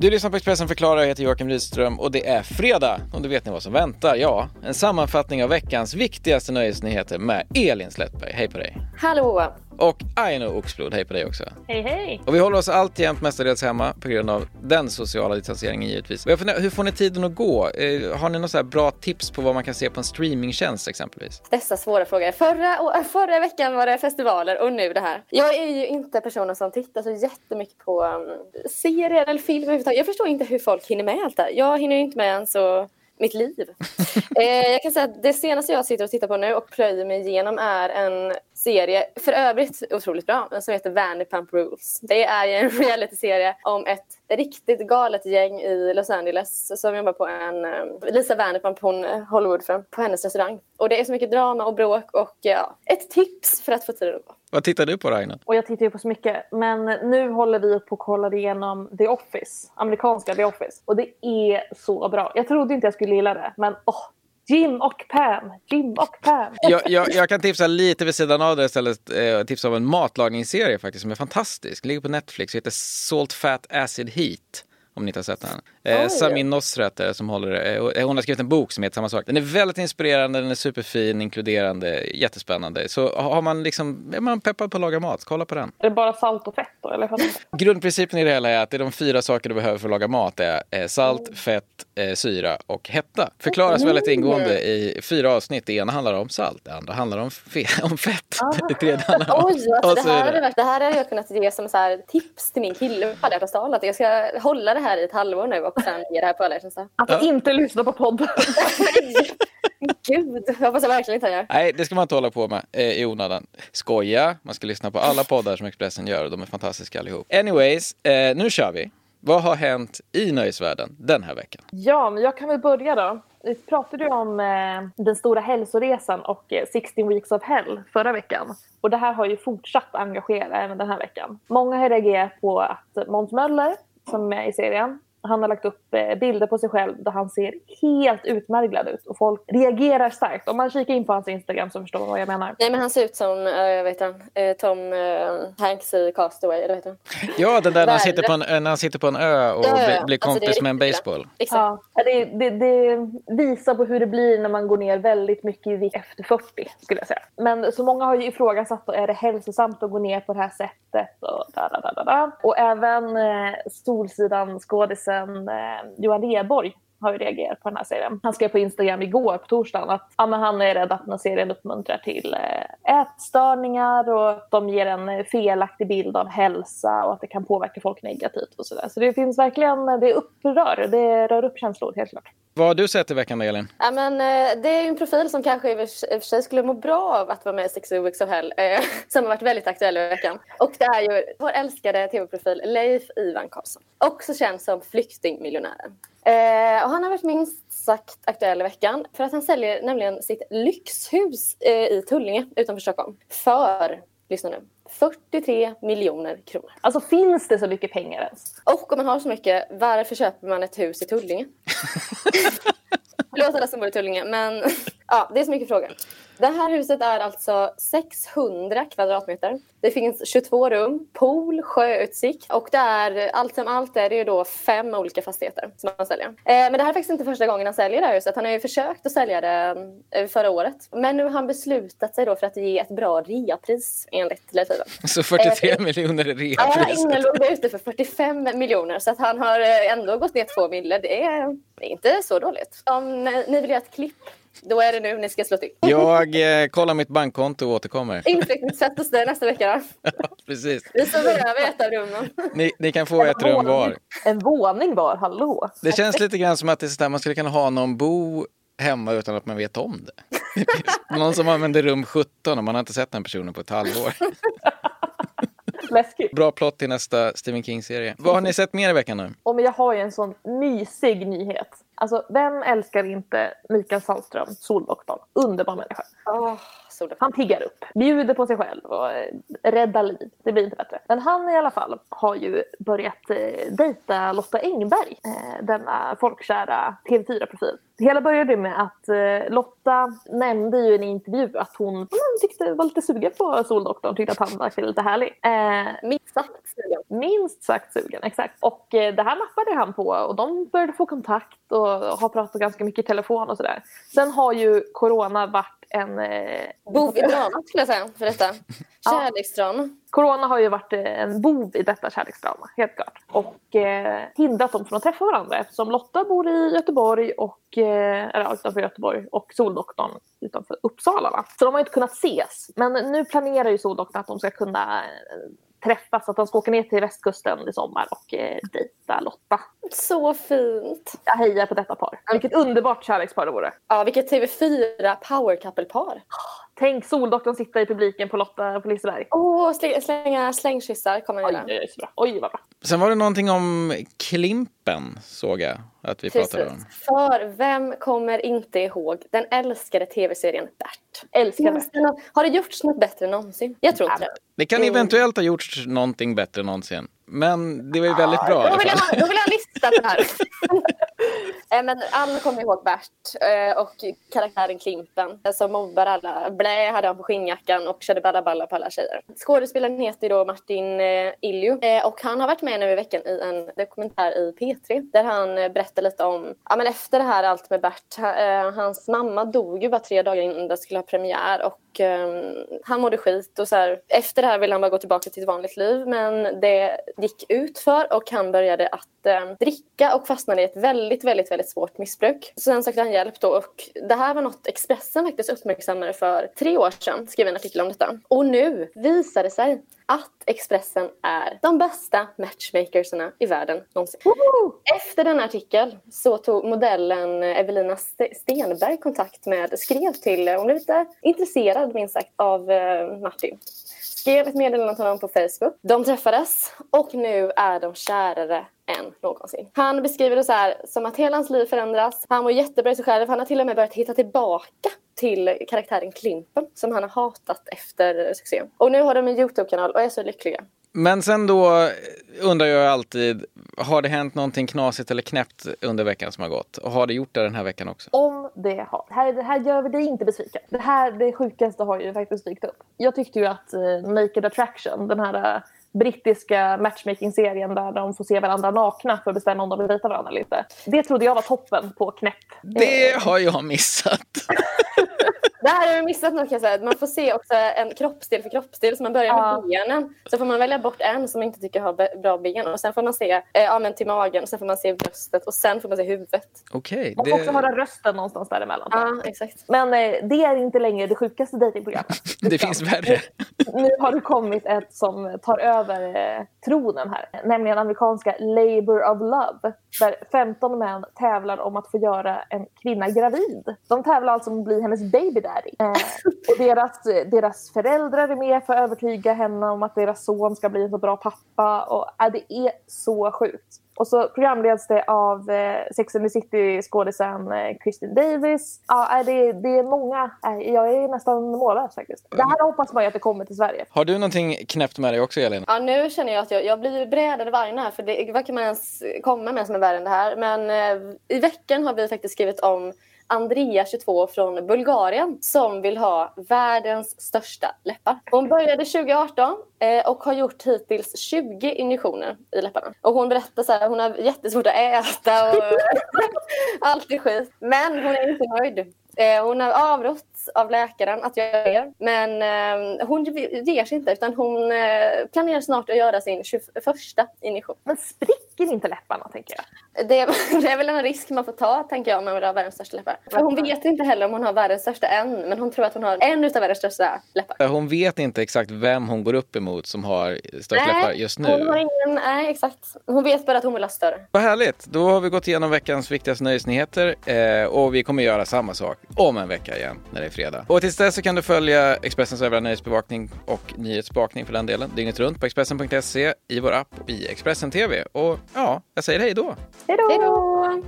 Du lyssnar på Expressen förklarar, jag heter Joakim Rydström och det är fredag och då vet ni vad som väntar. Ja, en sammanfattning av veckans viktigaste nöjesnyheter med Elin Slättberg. Hej på dig! Hallå! Och Aino Oxblod, hej på dig också. Hej hej! Och vi håller oss alltjämt mestadels hemma på grund av den sociala distanseringen givetvis. Och jag funderar, hur får ni tiden att gå? Eh, har ni några bra tips på vad man kan se på en streamingtjänst exempelvis? Dessa svåra frågor. Förra, förra veckan var det festivaler och nu det här. Jag är ju inte personen som tittar så jättemycket på um, serier eller film överhuvudtaget. Jag förstår inte hur folk hinner med allt det här. Jag hinner inte med ens så mitt liv. eh, jag kan säga att det senaste jag sitter och tittar på nu och plöjer mig igenom är en serie, för övrigt otroligt bra, som heter Vanderpump Rules. Det är en realityserie om ett riktigt galet gäng i Los Angeles som jobbar på en... Eh, Lisa Vanderpump, hon eh, Hollywoodfrun, på hennes restaurang. Och det är så mycket drama och bråk och ja, ett tips för att få tiden att gå. Vad tittar du på Raina? Och jag tittar ju på så mycket. Men nu håller vi på att kolla igenom The Office. Amerikanska The Office. Och det är så bra. Jag trodde inte jag skulle gilla det. Men åh, Jim och Pam. Jim och Pam. jag, jag, jag, kan tipsa lite vid sidan av det istället. Eh, tipsa om en matlagningsserie faktiskt som är fantastisk. Ligger på Netflix. Heter Salt Fat Acid Heat. Om ni inte har sett den. Eh, Samin Nosrat som håller eh, Hon har skrivit en bok som heter samma sak. Den är väldigt inspirerande, den är superfin, inkluderande, jättespännande. Så har man liksom, är man peppad på att laga mat, kolla på den. Är det bara salt och fett då? Eller? Grundprincipen i det hela är att det är de fyra saker du behöver för att laga mat. Det är eh, salt, mm. fett, eh, syra och hetta. Förklaras väldigt ingående i fyra avsnitt. Det ena handlar om salt, det andra handlar om, fe om fett. Ah. Det tredje handlar om... Oj, alltså, det, här det. det här hade jag kunnat ge som så tips till min kille på att jag ska hålla det här i ett halvår nu och sen ge det här på alla Att ja. inte lyssna på podden. Gud, jag hoppas jag verkligen inte gör. Nej, det ska man inte hålla på med eh, i onödan. Skoja, man ska lyssna på alla poddar som Expressen gör och de är fantastiska allihop. Anyways, eh, nu kör vi. Vad har hänt i nöjesvärlden den här veckan? Ja, men jag kan väl börja då. Vi pratade ju om eh, den stora hälsoresan och eh, 16 weeks of hell förra veckan. Och det här har ju fortsatt engagera även den här veckan. Många har reagerat på att Måns Möller, som är med i serien, han har lagt upp bilder på sig själv där han ser helt utmärglad ut och folk reagerar starkt. Om man kikar in på hans Instagram så förstår man vad jag menar. Nej men han ser ut som, jag vet inte, Tom Hanks i Castaway, eller vet du? Ja, den där när han, sitter på en, när han sitter på en ö och ja, ja, ja. blir alltså, kompis alltså, med en baseball. Ja, det, det, det, visar på hur det blir när man går ner väldigt mycket i vikt efter 40 skulle jag säga. Men så många har ju ifrågasatt, är det hälsosamt att gå ner på det här sättet? Och, da, da, da, da. och även eh, Solsidan skådisen skådisen eh, Eh, Johan Rheborg har ju reagerat på den här serien. Han skrev på Instagram igår på torsdagen att ja, men han är rädd att den här serien uppmuntrar till eh, ätstörningar och att de ger en felaktig bild av hälsa och att det kan påverka folk negativt och sådär. Så det finns verkligen, det upprör, det rör upp känslor helt klart. Vad har du sett i veckan Elin? Ja, men, eh, det är en profil som kanske i och för sig skulle må bra av att vara med i Six Weeks of Hell. Eh, som har varit väldigt aktuell i veckan. Och det är ju vår älskade tv-profil Leif Ivan Karlsson. Också känd som flyktingmiljonären. Eh, och han har varit minst sagt aktuell i veckan för att han säljer nämligen sitt lyxhus eh, i Tullinge utanför Stockholm för, lyssna nu, 43 miljoner kronor. Alltså finns det så mycket pengar ens? Och om man har så mycket, varför köper man ett hus i Tullinge? Förlåt alla som bor i Tullinge, men ja, det är så mycket frågor. Det här huset är alltså 600 kvadratmeter. Det finns 22 rum, pool, sjöutsikt och det är allt som allt är det ju då fem olika fastigheter som han säljer. Eh, men det här är faktiskt inte första gången han säljer det här huset. Han har ju försökt att sälja det eh, förra året. Men nu har han beslutat sig då för att ge ett bra reapris enligt Leif Så 43 eh, miljoner är reapris? Ja, innan låg det ute för 45 miljoner så att han har eh, ändå gått ner två mille. Det är inte så dåligt. Om ni vill göra ett klipp då är det nu ni ska slå till. Jag eh, kollar mitt bankkonto och återkommer. Inflyttningssätt hos dig nästa vecka. ja, precis. Vi sover över ett av rummen. Ni, ni kan få en ett rum var. En våning var, hallå. Det känns lite grann som att det är så där, man skulle kunna ha någon bo hemma utan att man vet om det. någon som använder rum 17 och man har inte sett den personen på ett halvår. Läskigt. Bra plott till nästa Stephen King-serie. Vad har ni sett mer i veckan nu? Och jag har ju en sån mysig nyhet. Alltså, vem älskar inte Mikael Sahlström, Soldoktern? Underbar människa. Oh, han piggar upp, bjuder på sig själv och eh, räddar liv. Det blir inte bättre. Men han i alla fall har ju börjat eh, dejta Lotta Engberg, eh, denna folkkära TV4-profil. Det hela började med att eh, Lotta nämnde ju i en intervju att hon hon tyckte var lite sugen på Soldoktorn, tyckte att han verkade lite härlig. Eh, sagt sugen. Minst sagt sugen, exakt. Och eh, det här nappade han på och de började få kontakt och har pratat ganska mycket i telefon och sådär. Sen har ju corona varit en... Eh, bov i dramat skulle jag säga för detta. Kärleksdrama. Corona har ju varit eh, en bov i detta kärleksdrama, helt klart. Och eh, hindrat dem från att träffa varandra eftersom Lotta bor i Göteborg och, eh, eller utanför Göteborg och Soldoktorn utanför Uppsala. Va? Så de har inte kunnat ses. Men nu planerar ju Soldoktorn att de ska kunna eh, träffas, att de ska åka ner till västkusten i sommar och eh, dejta Lotta. Så fint! Jag hejar på detta par. Vilket underbart kärlekspar det vore. Ja, vilket TV4 power couple-par. Tänk Soldoktorn sitta i publiken på Lotta på Liseberg. Åh, oh, slänga slängkyssar kommer han göra. Oj, oj, bra. oj, vad bra. Sen var det någonting om Klimpen, såg jag att vi Precis. pratade om. För vem kommer inte ihåg den älskade tv-serien Bert? Älskar Bert. Har det gjorts något bättre någonsin? Jag tror inte det. Det kan eventuellt ha gjorts någonting bättre någonsin. Men det var ju väldigt bra då vill, jag, då vill jag lista det här. Eh, men alla kommer ihåg Bert eh, och karaktären Klimpen eh, som mobbar alla. Blä hade han på skinnjackan och körde balla balla på alla tjejer. Skådespelaren heter då Martin eh, Ilju eh, och han har varit med nu i veckan i en dokumentär i P3 där han eh, berättar lite om, ja men efter det här allt med Bert, hans mamma dog ju bara tre dagar innan det skulle ha premiär och Ehm, han mådde skit och så här, efter det här ville han bara gå tillbaka till ett vanligt liv men det gick ut för och han började att eh, dricka och fastnade i ett väldigt, väldigt, väldigt svårt missbruk. Så sen sökte han hjälp då och det här var något Expressen faktiskt uppmärksammade för tre år sedan, skrev en artikel om detta. Och nu visar det sig att Expressen är de bästa matchmakersarna i världen någonsin. Woho! Efter denna artikel så tog modellen Evelina Stenberg kontakt med, skrev till, hon blev lite intresserad minst sagt av eh, Martin skrev ett meddelande till honom på Facebook. De träffades och nu är de kärare än någonsin. Han beskriver det så här som att hela hans liv förändras. Han mår jättebra i sig själv. Han har till och med börjat hitta tillbaka till karaktären Klimpen som han har hatat efter succén. Och nu har de en Youtube-kanal och är så lyckliga. Men sen då undrar jag alltid, har det hänt någonting knasigt eller knäppt under veckan som har gått? Och har det gjort det den här veckan också? Om det har. Det här, det här gör dig inte besviken. Det här, det sjukaste har ju faktiskt dykt upp. Jag tyckte ju att uh, Naked Attraction, den här uh, brittiska matchmaking-serien där de får se varandra nakna för att bestämma om de vill dejta varandra eller inte. Det trodde jag var toppen på knäpp. Det har jag missat. Det här har du missat något kan jag säga. Man får se också en kroppsdel för kroppsdel. Så man börjar med ja. benen. Så får man välja bort en som man inte tycker har bra ben. Och sen får man se eh, ja, men till magen. Och sen får man se bröstet. Och sen får man se huvudet. Okej. Okay, man får det... också höra rösten någonstans däremellan. Ja, exakt. Men eh, det är inte längre det sjukaste dejtingprogrammet. det finns värre. nu har det kommit ett som tar över eh, tronen här. Nämligen amerikanska Labour of Love. Där 15 män tävlar om att få göra en kvinna gravid. De tävlar alltså om att bli hennes baby daddy. Eh, och deras, deras föräldrar är med för att övertyga henne om att deras son ska bli en så bra pappa. Och, äh, det är så sjukt. Och så programleds det av eh, Sex and the City-skådisen eh, Kristin Davis. Ja, det, det är många. Eh, jag är nästan mållös faktiskt. Det här hoppas man ju att det kommer till Sverige. Har du någonting knäppt med dig också, Elin? Ja, nu känner jag att jag, jag blir brädad varje här. För det, vad kan man ens komma med som är värre än det här? Men eh, i veckan har vi faktiskt skrivit om Andrea, 22, från Bulgarien som vill ha världens största läppar. Hon började 2018 eh, och har gjort hittills 20 injektioner i läpparna. Och hon berättar så här, hon har jättesvårt att äta och allt är skit. Men hon är inte nöjd. Eh, hon har avrått av läkaren att göra det. Men eh, hon ger sig inte utan hon eh, planerar snart att göra sin 21 injektion. Men spricker inte läpparna tänker jag? Det, det, är väl en risk man får ta tänker jag om man vill ha världens största läppar. För hon vet inte heller om hon har världens största än men hon tror att hon har en utav världens största läppar. Hon vet inte exakt vem hon går upp emot som har störst nej, läppar just nu. Hon har ingen, nej exakt. Hon vet bara att hon vill ha större. Vad härligt. Då har vi gått igenom veckans viktigaste nöjesnyheter eh, och vi kommer göra samma sak om en vecka igen när det är fredag. Och tills dess så kan du följa Expressens övriga nöjesbevakning och nyhetsbevakning för den delen dygnet runt på Expressen.se, i vår app och i Expressen TV. Och ja, jag säger hej då. Hej då!